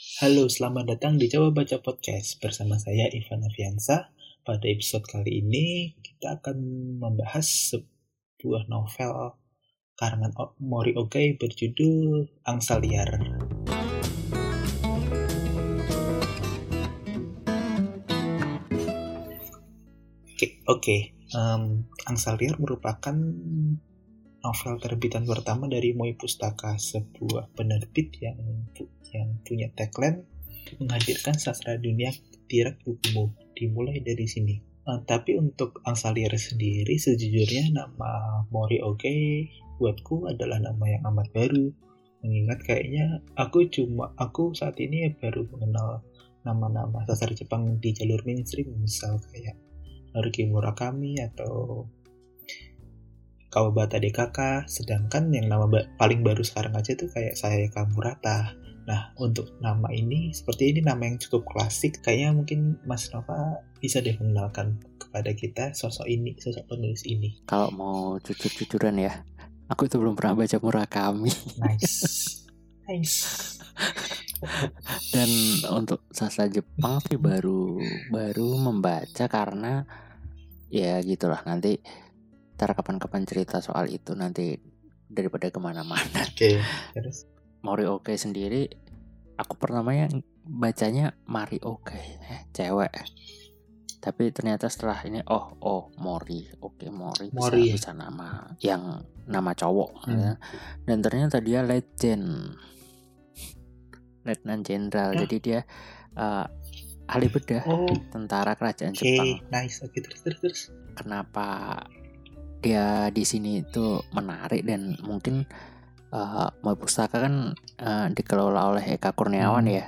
Halo, selamat datang di Coba Baca Podcast bersama saya Ivan Aviansa. Pada episode kali ini kita akan membahas sebuah novel karangan Mori Okai berjudul Angsa Liar. Oke, okay, um, Angsa Liar merupakan novel terbitan pertama dari Moi Pustaka, sebuah penerbit yang yang punya tagline menghadirkan sastra dunia tirak bukumu dimulai dari sini. Uh, tapi untuk Angsa Liar sendiri sejujurnya nama Mori Oke buatku adalah nama yang amat baru. Mengingat kayaknya aku cuma aku saat ini baru mengenal nama-nama sastra Jepang di jalur mainstream misal kayak Haruki Murakami atau Kawabata DKK sedangkan yang nama ba paling baru sekarang aja tuh kayak saya Kamurata. Nah untuk nama ini seperti ini nama yang cukup klasik kayaknya mungkin Mas Nova bisa deh mengenalkan kepada kita sosok ini sosok penulis ini. Kalau mau jujur-jujuran ya aku itu belum pernah baca Murakami nice. Nice. Dan untuk sastra Jepang sih baru baru membaca karena ya gitulah nanti ntar kapan-kapan cerita soal itu nanti daripada ke mana-mana. Oke, okay. terus Mori Oke sendiri aku pertamanya bacanya Mari Oke, eh, cewek. Tapi ternyata setelah ini oh oh Mori, oke Mori, Mori bisa, bisa nama yang nama cowok hmm. ya. Dan ternyata dia legend. Letnan Jenderal. Jadi dia uh, ahli bedah oh. tentara kerajaan okay. Jepang. Nice. Oke, okay, terus terus terus. Kenapa dia di sini itu menarik dan mungkin uh, Moy Pustaka kan uh, dikelola oleh Eka Kurniawan hmm. ya.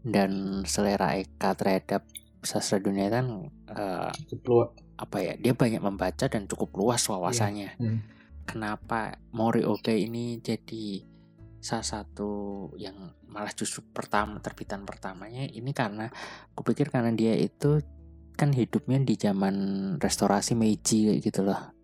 Dan selera Eka terhadap sastra dunia kan uh, cukup apa ya? Dia banyak membaca dan cukup luas wawasannya. Yeah. Hmm. Kenapa Mori Oke ini jadi salah satu yang malah justru pertama terbitan pertamanya ini karena aku pikir karena dia itu kan hidupnya di zaman restorasi Meiji gitu loh.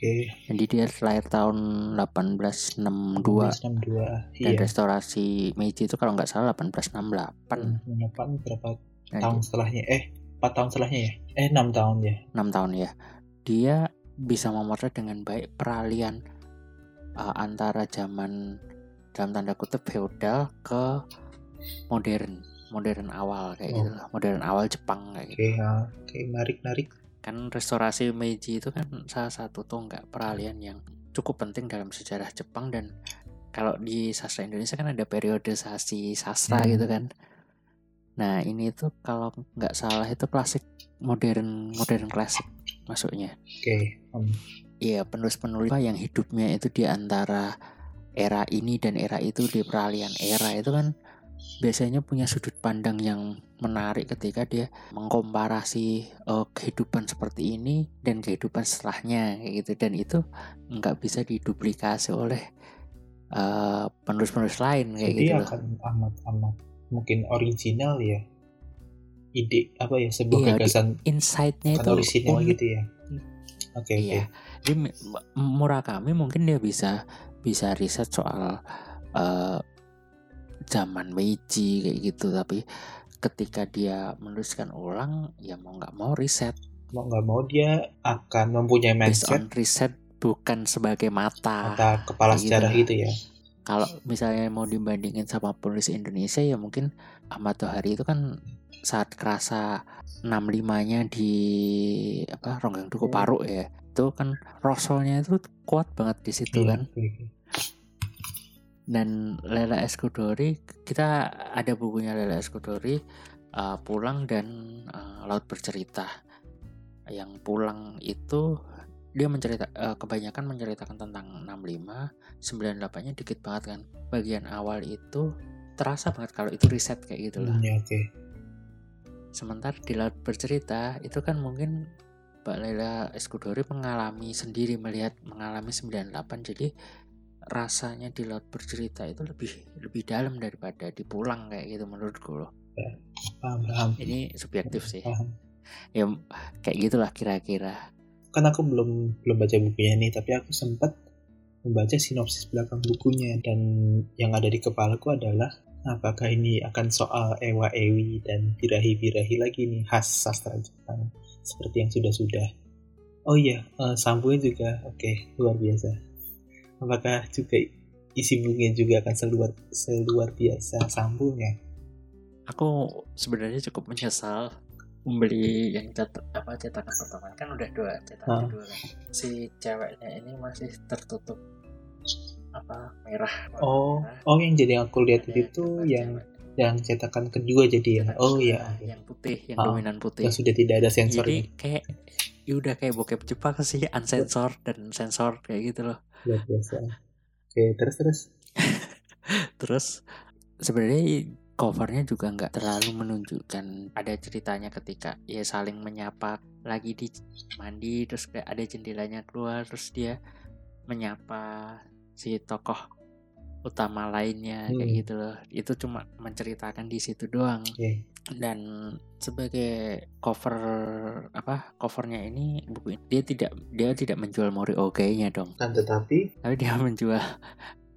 Oke. Okay. Jadi dia lahir tahun 1862. 1862. Dan iya. restorasi Meiji itu kalau nggak salah 1868. 68 berapa nah, tahun setelahnya? Eh, 4 tahun setelahnya ya? Eh, 6 tahun ya. 6 tahun ya. Dia bisa memotret dengan baik peralihan uh, antara zaman dalam tanda kutip feodal ke modern modern awal kayak gitu oh. gitu modern awal Jepang kayak gitu. Oke, okay, oke, okay, narik narik. Kan restorasi Meiji itu kan salah satu tonggak peralihan yang cukup penting dalam sejarah Jepang dan kalau di sastra Indonesia kan ada periodisasi sastra hmm. gitu kan. Nah ini tuh kalau nggak salah itu klasik modern modern klasik masuknya. Oke. Okay. Um. Iya penulis-penulis yang hidupnya itu di antara era ini dan era itu di peralihan era itu kan biasanya punya sudut pandang yang menarik ketika dia mengkomparasi uh, kehidupan seperti ini dan kehidupan setelahnya kayak gitu. Dan itu nggak bisa diduplikasi oleh eh, penulis-penulis lain kayak Jadi gitu akan amat-amat mungkin original ya. Ide apa ya sebuah iya, gagasan insightnya itu original gitu ya. Oke okay, iya. Okay. Jadi Murakami mungkin dia bisa bisa riset soal uh, zaman Meiji kayak gitu. Tapi ketika dia menuliskan ulang ya mau nggak mau riset mau nggak mau dia akan mempunyai mindset riset bukan sebagai mata mata kepala gitu. sejarah gitu ya kalau misalnya mau dibandingin sama penulis Indonesia ya mungkin Ahmad Tohari itu kan saat kerasa 65-nya di apa Ronggang Duku. Paru ya itu kan rosolnya itu kuat banget di situ iya, kan iya. Dan Lela Escudori kita ada bukunya Lela Escudori uh, pulang dan uh, laut bercerita. Yang pulang itu dia mencerita uh, kebanyakan menceritakan tentang 65 98 nya dikit banget kan. Bagian awal itu terasa banget kalau itu riset kayak gitu loh hmm, ya, okay. sementara di laut bercerita itu kan mungkin Mbak Laila Escudori mengalami sendiri melihat mengalami 98 jadi rasanya di laut bercerita itu lebih lebih dalam daripada di pulang kayak gitu menurutku loh. Ya, paham, paham. Ini subjektif sih. Paham. Ya kayak gitulah kira-kira. Kan aku belum belum baca bukunya nih, tapi aku sempat membaca sinopsis belakang bukunya dan yang ada di kepalaku adalah apakah ini akan soal ewa ewi dan birahi birahi lagi nih khas sastra Jepang seperti yang sudah-sudah oh iya uh, sambungnya juga oke okay, luar biasa apakah juga isi bukunya juga akan seluar seluar biasa sambungnya aku sebenarnya cukup menyesal membeli yang cetak apa cetakan pertama. Kan udah dua cetakan hmm. dua kan. Si ceweknya ini masih tertutup apa merah. Oh merah. oh yang jadi aku lihat itu yang cewek. yang cetakan kedua jadi ya? Oh iya. yang putih yang oh, dominan putih. yang sudah tidak ada sensor jadi kayak ya udah kayak bokep Jepang sih unsensor dan sensor kayak gitu loh luar biasa. Oke terus terus. Terus sebenarnya covernya juga nggak terlalu menunjukkan ada ceritanya ketika ya saling menyapa lagi di mandi terus kayak ada jendelanya keluar terus dia menyapa si tokoh utama lainnya hmm. kayak gitu loh itu cuma menceritakan di situ doang okay. dan sebagai cover apa covernya ini buku ini dia tidak dia tidak menjual Mori Oge-nya dong kan tetapi tapi dia menjual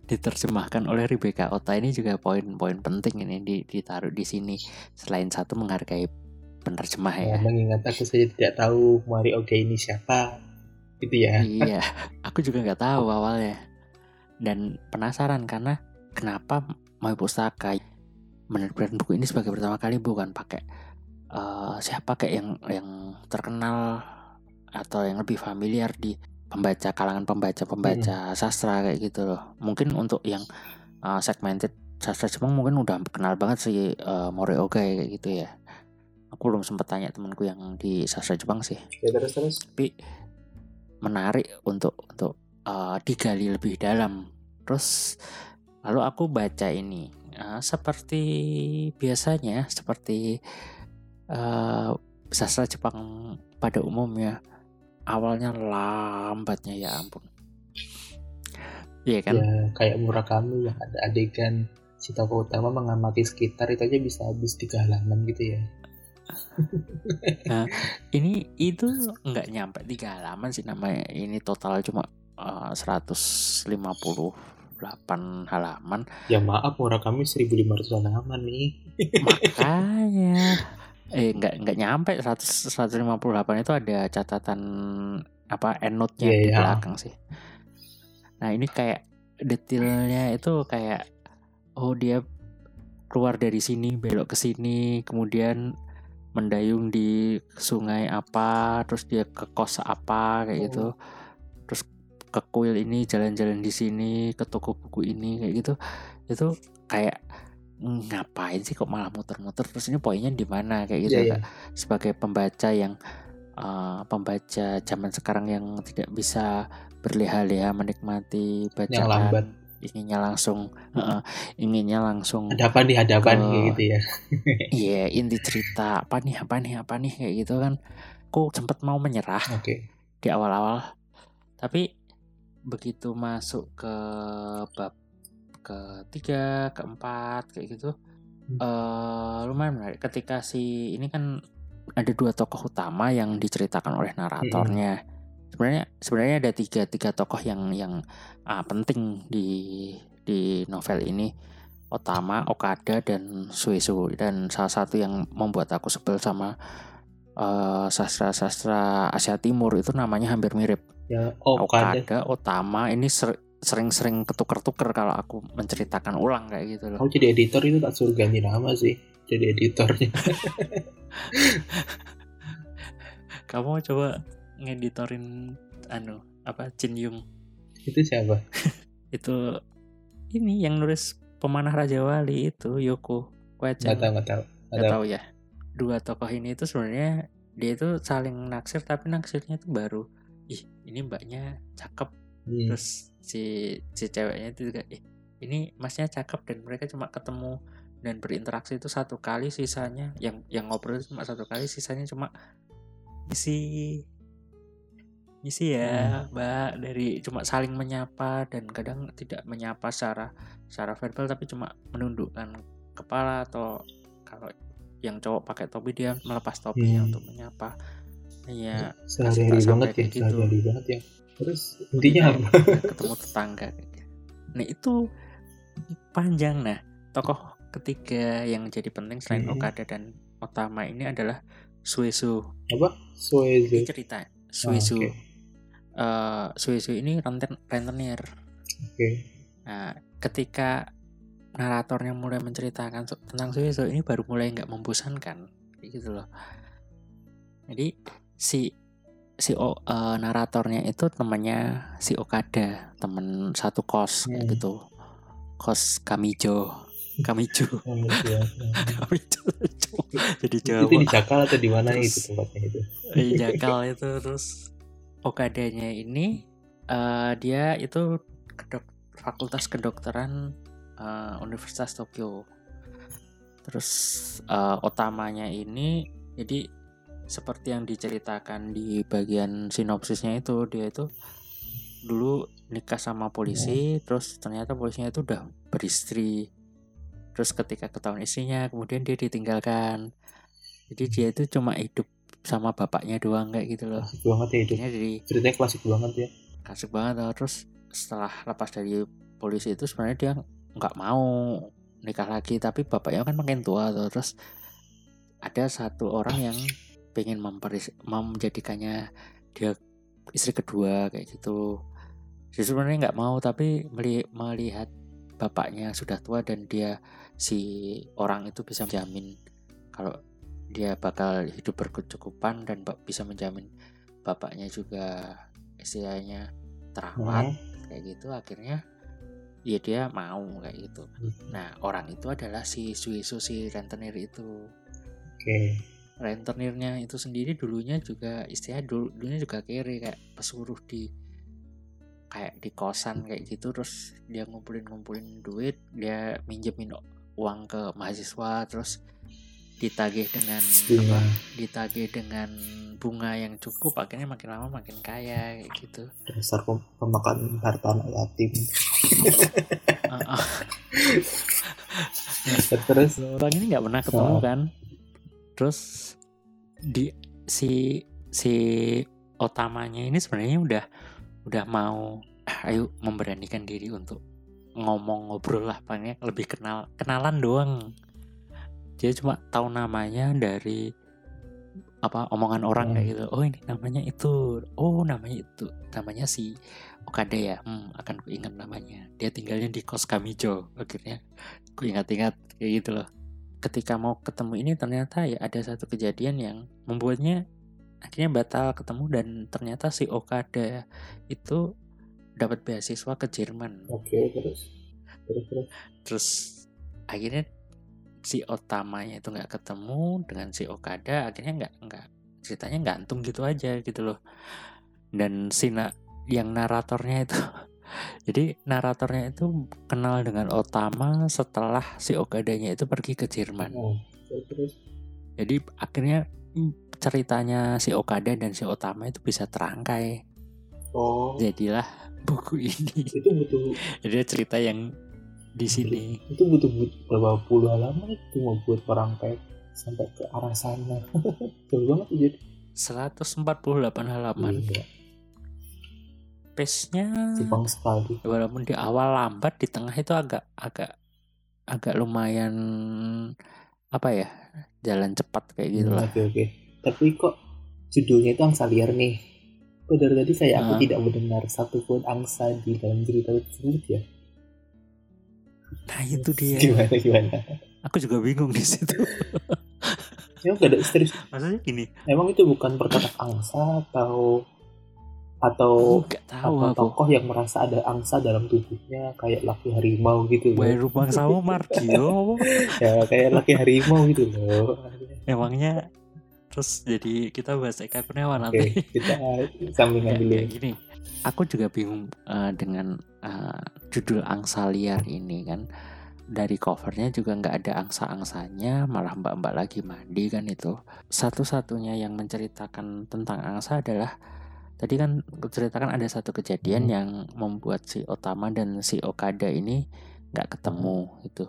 diterjemahkan oleh Rebecca Ota ini juga poin-poin penting ini ditaruh di sini selain satu menghargai penerjemah ya. Mengingat aku saja tidak tahu Mari Oge ini siapa, gitu ya. Iya, aku juga nggak tahu awalnya dan penasaran karena kenapa Mai Pustaka menerbitkan buku ini sebagai pertama kali bukan pakai uh, siapa kayak yang yang terkenal atau yang lebih familiar di pembaca kalangan pembaca pembaca hmm. sastra kayak gitu loh. Mungkin untuk yang uh, segmented sastra Jepang mungkin udah kenal banget sih uh, Mori Ogai kayak gitu ya. Aku belum sempat tanya temanku yang di sastra Jepang sih. Ya, terus terus. Tapi menarik untuk untuk uh, digali lebih dalam terus lalu aku baca ini uh, seperti biasanya seperti uh, sastra Jepang pada umumnya awalnya lambatnya ya ampun Iya kan? Ya, kayak kami yang ada adegan si tokoh utama mengamati sekitar itu aja bisa habis tiga halaman gitu ya. nah, ini itu nggak nyampe tiga halaman sih namanya. Ini total cuma uh, 158 halaman. Ya maaf, kami 1500 halaman nih. Makanya eh nggak nggak nyampe 100 158 itu ada catatan apa endnote-nya yeah, di yeah. belakang sih. Nah, ini kayak detailnya itu kayak oh dia keluar dari sini belok ke sini kemudian mendayung di sungai apa terus dia ke kos apa kayak gitu. oh. gitu ke kuil ini jalan-jalan di sini ke toko buku ini kayak gitu. Itu kayak ngapain sih kok malah muter-muter? Terus ini poinnya di mana? Kayak gitu. Yeah, yeah. sebagai pembaca yang uh, pembaca zaman sekarang yang tidak bisa berleha-leha menikmati bacaan lambat. inginnya langsung uh, inginnya langsung ada apa di hadapan ke, gitu ya. Iya yeah, inti cerita apa nih apa nih apa nih? Kayak gitu kan. Aku sempat mau menyerah okay. di awal-awal. Tapi begitu masuk ke bab ketiga, keempat kayak gitu. Hmm. Uh, lumayan menarik ketika si ini kan ada dua tokoh utama yang diceritakan oleh naratornya. Hmm. Sebenarnya sebenarnya ada tiga tiga tokoh yang yang uh, penting di di novel ini. Otama, Okada dan Suesu dan salah satu yang membuat aku sebel sama uh, sastra-sastra Asia Timur itu namanya hampir mirip. Ya, Okada, Okada Otama ini ser sering-sering ketuker-tuker kalau aku menceritakan ulang kayak gitu loh. Aku jadi editor itu tak suruh ganti nama sih, jadi editornya. Kamu coba ngeditorin anu apa Jin Yung? Itu siapa? itu ini yang nulis pemanah Raja Wali itu Yoko Kuechan. Gak tahu, gak tahu. Gak tahu ya. Dua tokoh ini itu sebenarnya dia itu saling naksir tapi naksirnya itu baru ih ini mbaknya cakep hmm. terus si si ceweknya itu juga eh, ini masnya cakep dan mereka cuma ketemu dan berinteraksi itu satu kali sisanya yang yang ngobrol cuma satu kali sisanya cuma misi misi ya hmm. mbak dari cuma saling menyapa dan kadang tidak menyapa secara secara verbal tapi cuma menundukkan kepala atau kalau yang cowok pakai topi dia melepas topinya hmm. untuk menyapa iya sehari-hari banget ya gitu. sehari-hari banget ya terus intinya iya, apa ketemu tetangga nah itu panjang nah tokoh ketiga yang jadi penting selain Mhm. Okada dan Otama ini adalah Suezu. Apa? Suezu. Ini cerita Suezu. oke. Eh, Suezu ini renten rentenir. Oke. Nah, ketika naratornya mulai menceritakan tentang Suezu ini baru mulai nggak membosankan, gitu loh. Jadi si si O- eh, naratornya itu temannya si Okada, temen satu kos Hmm. gitu, kos Kamijo, Kamijo. Kamijo, jadi itu di Jawa. Jakal atau di mana Terus- itu tempatnya itu? di Jakal itu terus Okadanya ini eh, dia itu kedok fakultas kedokteran eh, Universitas Tokyo terus eh, Otamanya ini jadi seperti yang diceritakan di bagian sinopsisnya itu dia itu dulu nikah sama polisi terus ternyata polisinya itu udah beristri terus ketika ketahuan istrinya kemudian dia ditinggalkan jadi dia itu cuma hidup sama bapaknya doang kayak gitu loh Klasik banget ya akhirnya jadi Ceritanya klasik banget ya. kasih banget loh. terus setelah lepas dari polisi itu sebenarnya dia nggak mau nikah lagi tapi bapaknya kan makin tua tuh terus ada satu orang yang pengen memperis menjadikannya dia istri kedua kayak gitu. Jadi sebenarnya nggak mau tapi meli- melihat bapaknya sudah tua dan dia si orang itu bisa menjamin kalau dia bakal hidup berkecukupan dan bisa menjamin bapaknya juga istilahnya terawat Hmm. kayak gitu. Akhirnya ya dia mau kayak gitu. Nah orang itu adalah si Suisu si rentenir itu. Oke. Rentenirnya itu sendiri dulunya juga istilah dulu dulunya juga kere kayak pesuruh di kayak di kosan kayak gitu terus dia ngumpulin ngumpulin duit dia minjemin uang ke mahasiswa terus ditagih dengan Bunga. apa ditagih dengan bunga yang cukup akhirnya makin lama makin kaya kayak gitu Dasar pem- pemakan harta anak yatim. Ah, ah. Terus orang ini nggak pernah ketemu Oh. kan terus di si si otamanya ini sebenarnya udah udah mau "Ah, ayo memberanikan diri untuk ngomong ngobrol lah paling lebih kenal kenalan doang. Dia cuma tahu namanya dari apa omongan orang kayak gitu. Oh ini namanya itu. Oh namanya itu. Namanya si Okada ya. Hmm, akan ku ingat namanya. Dia tinggalnya di kos Kamijo akhirnya. Ku ingat-ingat kayak gitu loh ketika mau ketemu ini ternyata ya ada satu kejadian yang membuatnya akhirnya batal ketemu dan ternyata si Okada itu dapat beasiswa ke Jerman. Oke terus? Terus terus. terus akhirnya si Otamanya itu nggak ketemu dengan si Okada akhirnya nggak nggak ceritanya gantung gitu aja gitu loh. Dan si na- yang naratornya itu jadi naratornya itu kenal dengan Otama setelah si Okadanya itu pergi ke Jerman. Oh, terus? Jadi akhirnya mm, ceritanya si Okada dan si Otama itu bisa terangkai. Oh, jadilah buku ini. Itu butuh jadi cerita yang di sini. Itu butuh but- berapa puluh halaman itu mau buat perang kayak sampai ke arah sana. Jauh banget jadi. 148 halaman. Iya, pace-nya Jepang sekali. walaupun di awal lambat di tengah itu agak agak agak lumayan apa ya jalan cepat kayak gitu lah Oke oke. Tapi kok judulnya itu angsa liar nih? Kok dari tadi saya aku tidak mendengar satu pun angsa di dalam cerita tersebut ya? nah itu dia Gimana gimana? aku juga bingung di situ Emang gak ada serius? maksudnya gini Emang itu bukan perkataan angsa atau atau tahu apa tokoh yang merasa ada angsa dalam tubuhnya kayak laki harimau gitu loh. Baru bangsamu Mardio ya kayak laki harimau gitu loh. emangnya terus jadi kita bahas Eka Kurniawan nanti kita sambungan Nggak, dulu. kayak gini aku juga bingung eh, dengan eh, judul angsa liar ini kan dari covernya juga nggak ada angsa-angsanya malah mbak-mbak lagi mandi kan itu satu-satunya yang menceritakan tentang angsa adalah tadi kan ceritakan ada satu kejadian Hmm. yang membuat si Otama dan si Okada ini nggak ketemu itu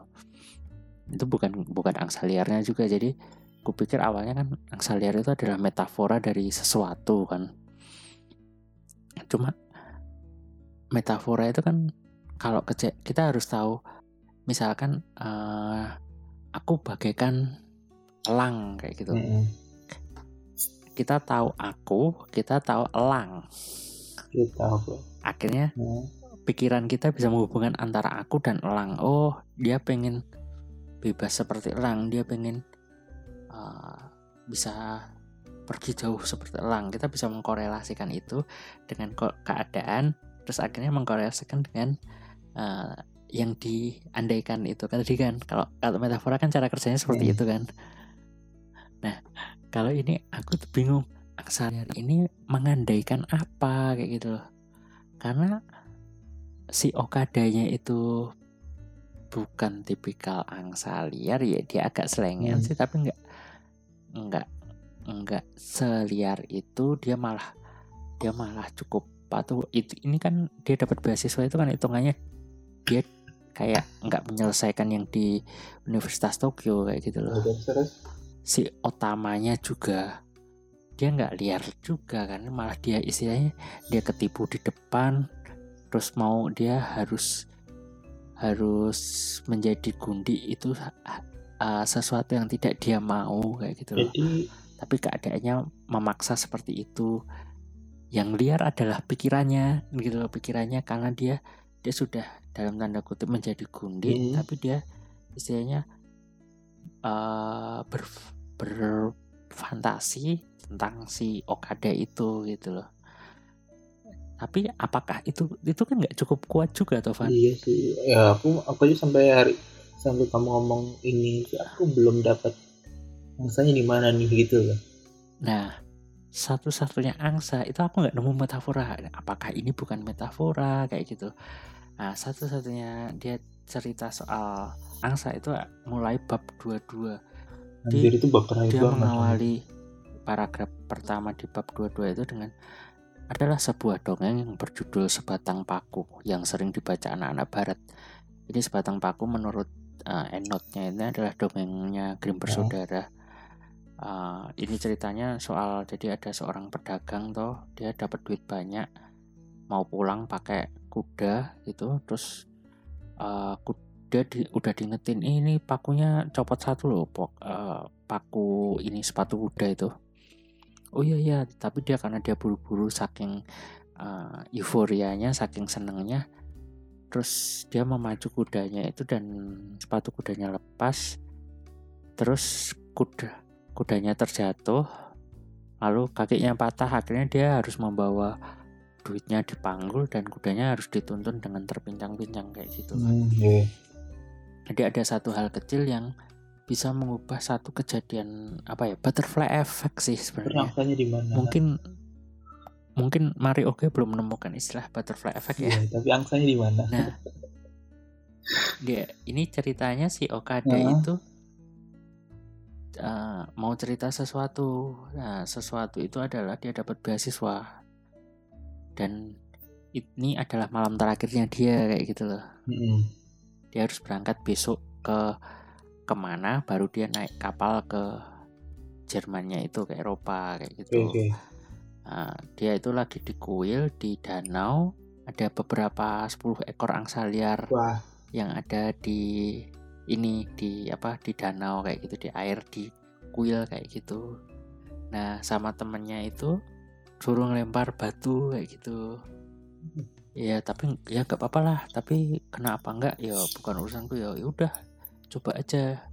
itu bukan bukan angsa liarnya juga jadi kupikir awalnya kan angsa liar itu adalah metafora dari sesuatu kan cuma metafora itu kan kalau kita harus tahu misalkan eh, aku bagaikan elang kayak gitu. Mm-mm. Kita tahu aku, kita tahu elang. Kita apa? Akhirnya Hmm. pikiran kita bisa menghubungkan antara aku dan elang. Oh, dia pengen bebas seperti elang, dia pengen uh, bisa pergi jauh seperti elang. Kita bisa mengkorelasikan itu dengan keadaan, terus akhirnya mengkorelasikan dengan uh, yang diandaikan itu kan tadi kan kalau kalau metafora kan cara kerjanya seperti Hmm. itu kan. Nah, kalau ini aku tuh bingung liar ini mengandaikan apa kayak gitu loh. Karena si Okadanya itu bukan tipikal angsa liar ya dia agak selengean Hmm. sih tapi nggak nggak nggak seliar itu dia malah dia malah cukup patuh itu ini kan dia dapat beasiswa itu kan hitungannya dia kayak nggak menyelesaikan yang di Universitas Tokyo kayak gitu loh terus. Si otamanya juga dia nggak liar juga kan malah dia istilahnya dia ketipu di depan terus mau dia harus harus menjadi gundi itu uh, sesuatu yang tidak dia mau kayak gitu loh Jadi tapi keadaannya memaksa seperti itu yang liar adalah pikirannya gitu loh pikirannya karena dia dia sudah dalam tanda kutip menjadi gundi Hmm. tapi dia istilahnya eh ber, berfantasi tentang si Okada itu gitu loh tapi apakah itu itu kan nggak cukup kuat juga Tovan iya sih. Ya aku aku aja sampai hari sampai kamu ngomong ini aku belum dapat angsanya di mana nih gitu loh. Nah, satu-satunya angsa itu aku nggak nemu metafora. Apakah ini bukan metafora kayak gitu? Nah, satu-satunya dia cerita soal angsa itu mulai bab 22. Anjir itu bab terakhir Dia mengawali paragraf pertama di bab 22 itu dengan adalah sebuah dongeng yang berjudul Sebatang Paku yang sering dibaca anak-anak barat. Jadi Sebatang Paku menurut uh, endnote-nya ini adalah dongengnya Grimm bersaudara. Uh, ini ceritanya soal jadi ada seorang pedagang toh dia dapat duit banyak mau pulang pakai kuda gitu terus uh, kuda di, udah diingetin "Eh, ini pakunya copot satu loh pok. Uh, paku ini sepatu kuda itu. Oh iya iya. Tapi dia karena dia buru-buru saking uh, euforianya saking senengnya terus dia memacu kudanya itu dan sepatu kudanya lepas. Terus kuda kudanya terjatuh lalu kakinya patah. Akhirnya dia harus membawa duitnya dipanggul dan kudanya harus dituntun dengan terpincang-pincang kayak gitu kan. Hmm, iya. Jadi ada satu hal kecil yang bisa mengubah satu kejadian apa ya butterfly effect sih sebenarnya. angsanya di mana? Mungkin mungkin Mari Oke belum menemukan istilah butterfly effect ya. Iya, tapi angsanya di mana? Nah, dia ini ceritanya si Okada Heeh. itu uh, mau cerita sesuatu. Nah, sesuatu itu adalah dia dapat beasiswa dan ini adalah malam terakhirnya dia kayak gitu loh. Mm-mm. Dia harus berangkat besok ke ke mana, baru dia naik kapal ke Jermannya itu ke Eropa kayak gitu. oke. Nah, dia itu lagi di kuil di danau. Ada beberapa 10 ekor angsa liar Wah, yang ada di ini di apa di danau kayak gitu di air di kuil kayak gitu nah sama temennya itu suruh ngelempar batu kayak gitu. Ya tapi ya gak apa-apa lah. Tapi kenapa enggak ya bukan urusanku. Ya ya udah. Coba aja.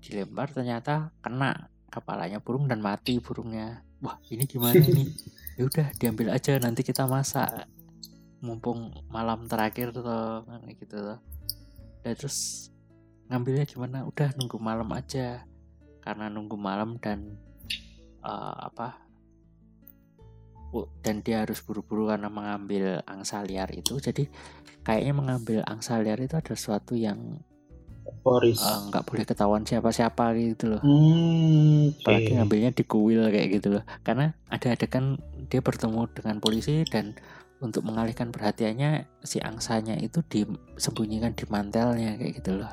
Dilempar ternyata kena. Kepalanya burung dan mati burungnya. Wah ini gimana nih ya udah diambil aja. Nanti kita masak. Mumpung malam terakhir tuh gitu tuh. Dan terus ngambilnya gimana? Udah nunggu malam aja. Karena nunggu malam dan eh, apa dan dia harus buru-buru karena mengambil angsa liar itu jadi kayaknya mengambil angsa liar itu ada sesuatu yang eh, nggak boleh ketahuan siapa-siapa gitu loh Hmm, apalagi ngambilnya di kuil kayak gitu loh karena ada adegan dia bertemu dengan polisi dan untuk mengalihkan perhatiannya si angsanya itu disembunyikan di mantelnya kayak gitu loh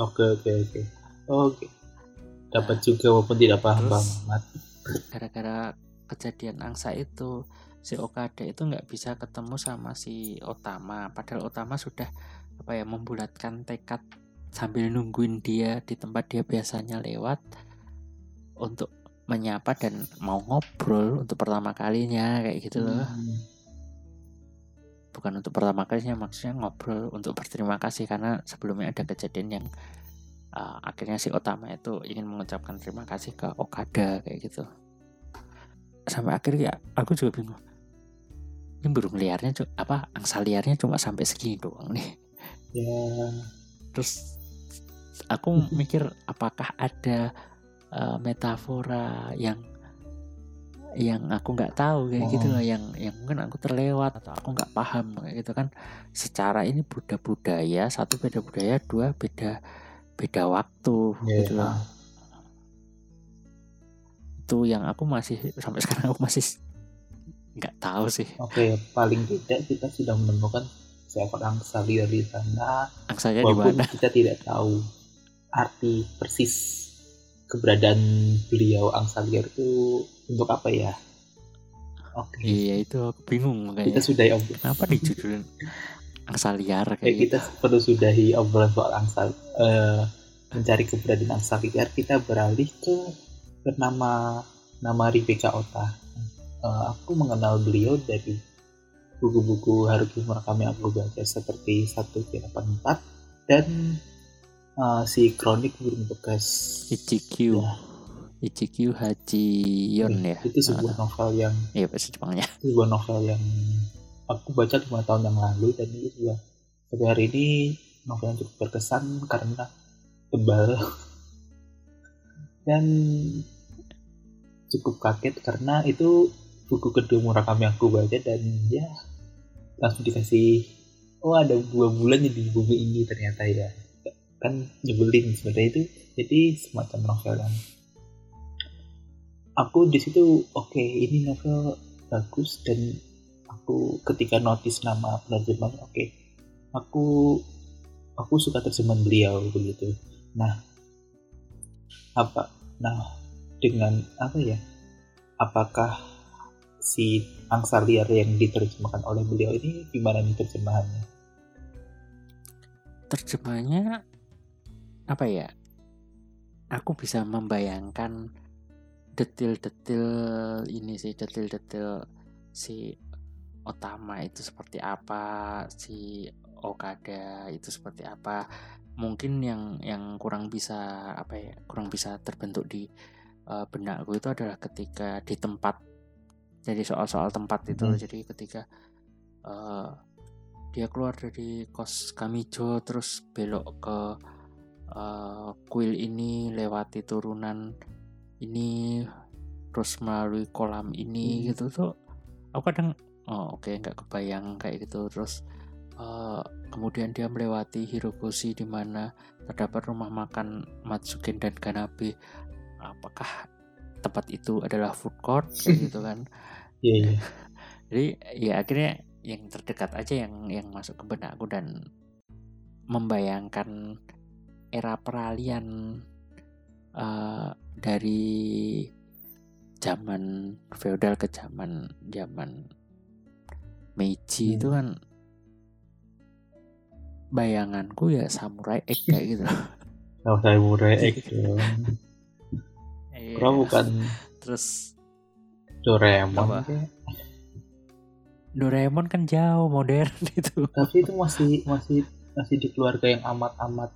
Oke oke oke. Oke. Dapat juga walaupun tidak paham banget. gara-gara kejadian angsa itu si Okada itu nggak bisa ketemu sama si Otama. Padahal Otama sudah apa ya membulatkan tekad sambil nungguin dia di tempat dia biasanya lewat untuk menyapa dan mau ngobrol untuk pertama kalinya kayak gitu loh. Hmm. bukan untuk pertama kalinya maksudnya ngobrol untuk berterima kasih karena sebelumnya ada kejadian yang uh, akhirnya si Otama itu ingin mengucapkan terima kasih ke Okada kayak gitu sampai akhirnya aku juga bingung. Ini burung liarnya apa angsa liarnya cuma sampai segini doang nih. Ya. Terus aku mikir apakah ada uh, metafora yang yang aku nggak tahu kayak gitu Oh. loh yang yang mungkin aku terlewat atau aku nggak paham kayak gitu kan. Secara ini beda budaya satu beda budaya dua beda beda waktu ya gitu loh itu yang aku masih sampai sekarang aku masih nggak tahu sih. Oke paling tidak kita sudah menemukan seekor angsa liar di sana angsanya di mana? kita tidak tahu arti persis keberadaan beliau angsa liar itu untuk apa ya. Oke. Iya itu aku bingung kita makanya sudahi obrolan kenapa dijudulin angsa liar eh, kayak gitu kita perlu sudahi obrolan soal angsa eh, mencari keberadaan angsa liar. Kita beralih ke bernama nama Rebecca Ota. Eh, aku mengenal beliau dari buku-buku Haruki Murakami yang aku baca seperti 1384 dan eh, si Kronik Burung Bekas. Ichikyu Ya. Ichikyu Hachiyon ya? itu sebuah novel yang iya bahasa Jepangnya. itu sebuah novel yang aku baca lima tahun yang lalu dan itu juga sampai hari ini novel yang cukup berkesan karena tebal. Dan cukup kaget karena itu buku kedua Murakami yang aku baca dan ya langsung dikasih oh ada dua bulan di bumi ini ternyata ya. Kan nyebelin sebenarnya itu jadi semacam novel yang aku di situ oke ini novel bagus dan aku ketika notice nama penerjemahnya oke aku aku suka terjemahan beliau begitu. Nah apa? Nah dengan apa ya apakah si angsa liar yang diterjemahkan oleh beliau ini gimana nih terjemahannya? Terjemahnya apa ya aku bisa membayangkan detil-detil ini sih detil-detil si Otama itu seperti apa si Okada itu seperti apa. Mungkin yang yang kurang bisa apa ya kurang bisa terbentuk di uh, benakku itu adalah ketika di tempat jadi soal-soal tempat itu Hmm. jadi ketika uh, dia keluar dari kos Kamijo terus belok ke uh, kuil ini lewati turunan ini terus melalui kolam ini Hmm. gitu tuh aku kadang oh oke nggak kebayang kayak gitu terus uh, kemudian dia melewati Hirokoshi di mana terdapat rumah makan Matsuken dan Ganabe apakah tempat itu adalah food court kayak gitu kan iya iya jadi ya akhirnya yang terdekat aja yang yang masuk ke benakku dan membayangkan era peralihan eh, dari zaman feodal ke zaman zaman Meiji Hmm. itu kan bayanganku ya samurai X kayak gitu Kalau saya murai X dong. Iya. Kira bukan? Terus Doraemon Apa? Doraemon kan jauh modern itu. Tapi itu masih masih masih di keluarga yang amat-amat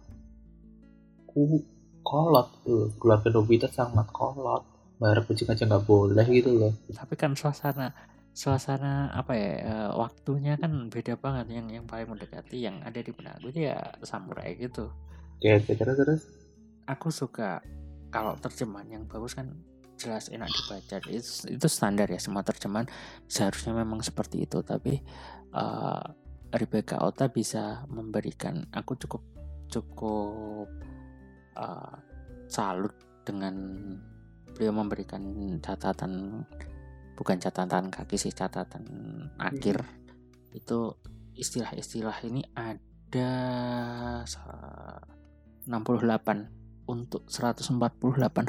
ku kolot tuh keluarga Nobita sangat kolot. Bayar kucing aja nggak boleh gitu loh. Tapi kan suasana suasana apa ya eh, waktunya kan beda banget. Yang yang paling mendekati yang ada di benakku ya samurai gitu. Kayak terus terus. Aku suka kalau terjemahan yang bagus kan jelas enak dibaca. Itu itu standar ya semua terjemahan seharusnya memang seperti itu. Tapi eh, Rebecca Ota bisa memberikan aku cukup cukup eh, salut dengan beliau memberikan catatan bukan catatan kaki sih catatan akhir. Itu istilah-istilah ini ada sa- 68 untuk 148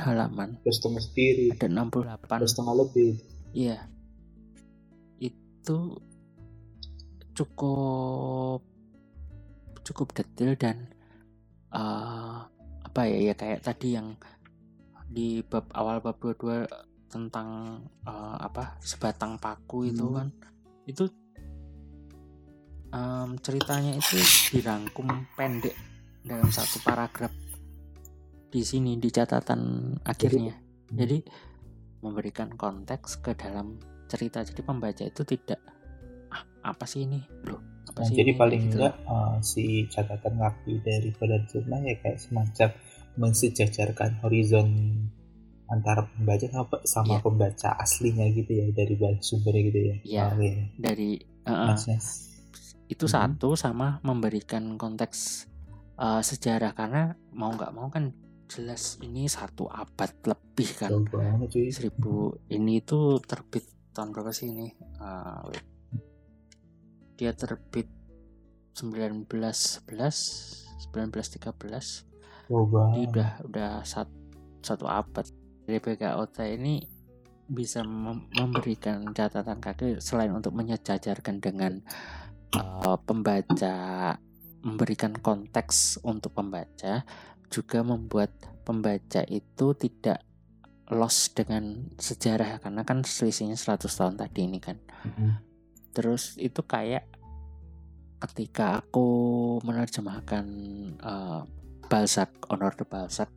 halaman. Terus setengah sendiri. Ada 68 terus setengah lebih. Iya. Itu cukup cukup detail dan uh, apa ya ya kayak tadi yang di bab awal bab 22 tentang uh, apa sebatang paku itu Hmm. kan. Itu em, ceritanya itu dirangkum pendek dalam satu paragraf di sini di catatan akhirnya Hmm. jadi memberikan konteks ke dalam cerita jadi pembaca itu tidak ah, apa sih ini loh apa Nah, sih jadi ini?" paling gitu. enggak eh, si catatan kaki dari penerjemah ya kayak semacam mensejajarkan horizon antara pembaca sama, sama Iya. pembaca aslinya gitu ya dari bahan sumbernya gitu ya. Iya. Oh, iya. dari nice. itu Mhm. satu sama memberikan konteks eh, sejarah karena mau nggak mau kan jelas ini satu abad lebih kan Jauh banget cuy. seribu ini itu terbit tahun berapa sih ini wait. dia terbit 1911 1913 Jauh Jadi banget. udah udah sat- satu abad dari PKOT ini bisa mem- memberikan catatan kaki selain untuk menyejajarkan dengan uh, pembaca memberikan konteks untuk pembaca juga membuat pembaca itu tidak lost dengan sejarah karena kan selisihnya 100 tahun tadi ini kan Mhm. terus itu kayak ketika aku menerjemahkan uh, Balzac Honor de Balzac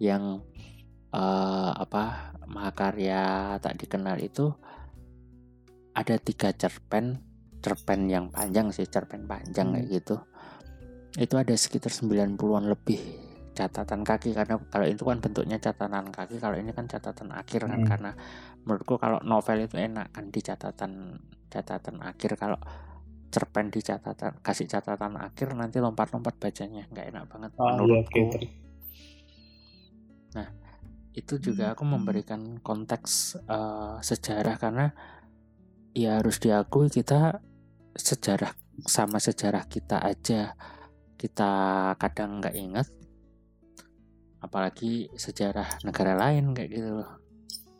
yang uh, apa mahakarya tak dikenal itu ada tiga cerpen cerpen yang panjang sih cerpen panjang Hmm. kayak gitu itu ada sekitar 90-an lebih catatan kaki karena kalau itu kan bentuknya catatan kaki kalau ini kan catatan akhir kan Hmm. karena menurutku kalau novel itu enak kan di catatan catatan akhir kalau cerpen di catatan kasih catatan akhir nanti lompat-lompat bacanya nggak enak banget Ah, iya, menurutku oke. ter- itu juga aku memberikan konteks eh, sejarah karena ya harus diakui kita sejarah sama sejarah kita aja kita kadang nggak ingat apalagi sejarah negara lain kayak gitu loh.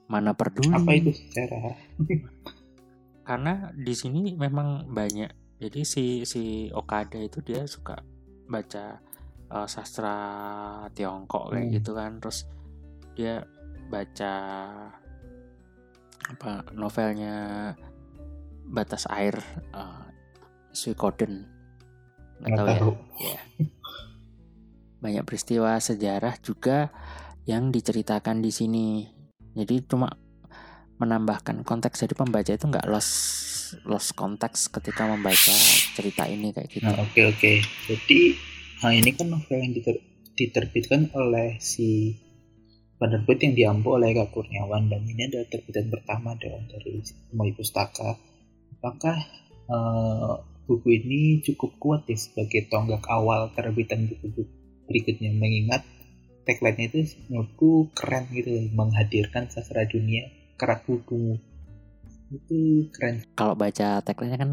Mana peduli. Apa itu sejarah? karena di sini memang banyak. Jadi si si Okada itu dia suka baca eh, sastra Tiongkok kayak Hmm. gitu kan. Terus dia baca apa novelnya batas air uh, Suikoden. Nggak tahu ya. ya banyak peristiwa sejarah juga yang diceritakan di sini jadi cuma menambahkan konteks jadi pembaca itu nggak lost lost konteks ketika membaca cerita ini kayak gitu Nah, oke oke. Jadi nah ini kan novel yang diter- diterbitkan oleh si penerbit yang diampu oleh Kak Kurniawan dan ini adalah terbitan pertama dong dari Moi Pustaka. Apakah eh, buku ini cukup kuat ya sebagai tonggak awal terbitan buku-buku berikutnya mengingat tagline-nya itu menurutku keren gitu menghadirkan sastra dunia kerak bukumu itu keren. Kalau baca tagline kan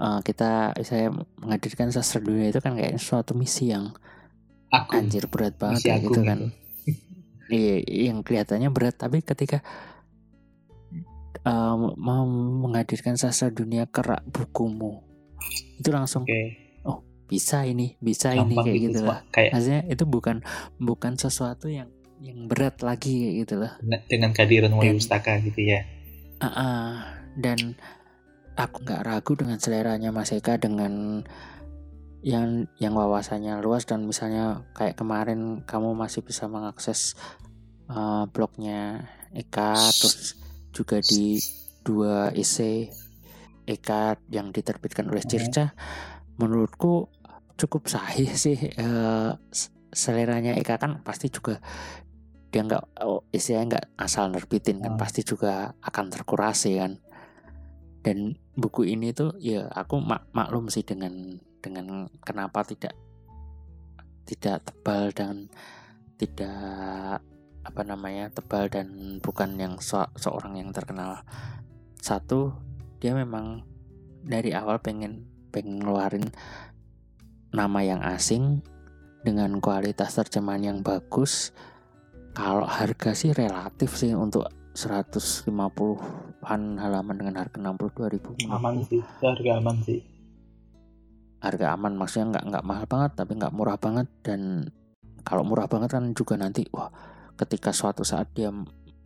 eh, kita saya menghadirkan sastra dunia itu kan kayak suatu misi yang aku anjir berat banget kayak gitu kan. itu. iya yang kelihatannya berat tapi ketika eh, mau menghadirkan sastra dunia kerak bukumu itu langsung oke bisa ini bisa ini gampang kayak gitu, gitu lah kayak maksudnya itu bukan bukan sesuatu yang yang berat lagi kayak gitu loh dengan- kehadiran Dan- Pustaka gitu ya Ah, ah. dan aku nggak ragu dengan seleranya Mas Eka dengan yang yang wawasannya luas dan misalnya kayak kemarin kamu masih bisa mengakses uh, blognya Eka terus juga di dua isi Eka yang diterbitkan oleh Mhm. Circa menurutku cukup sahih sih s- seleranya Eka kan pasti juga dia nggak oh, istilahnya nggak asal nerbitin kan Hmm. pasti juga akan terkurasi kan dan buku ini tuh ya aku mak maklum sih dengan dengan kenapa tidak tidak tebal dan tidak apa namanya tebal dan bukan yang se- seorang yang terkenal satu dia memang dari awal pengen pengen ngeluarin nama yang asing dengan kualitas terjemahan yang bagus kalau harga sih relatif sih untuk 150-an halaman dengan harga 62.000 aman sih harga aman sih. Harga aman maksudnya nggak nggak mahal banget tapi nggak murah banget. Dan kalau murah banget kan juga nanti wah ketika suatu saat dia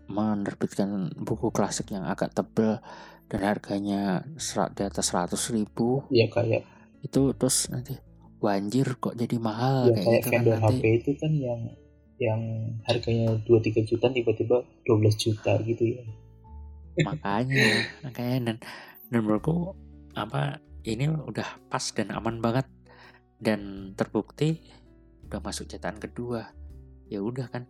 menerbitkan buku klasik yang agak tebel dan harganya serat di atas 100 ribu ya. kayak itu terus nanti banjir kok jadi mahal? Ya, kayak, kayak gitu kan nanti. HP itu kan yang yang harganya 2-3 juta tiba-tiba 12 juta gitu ya. Makanya makanya dan dan menurutku apa ini udah pas dan aman banget. Dan terbukti udah masuk cetakan kedua. Ya udah kan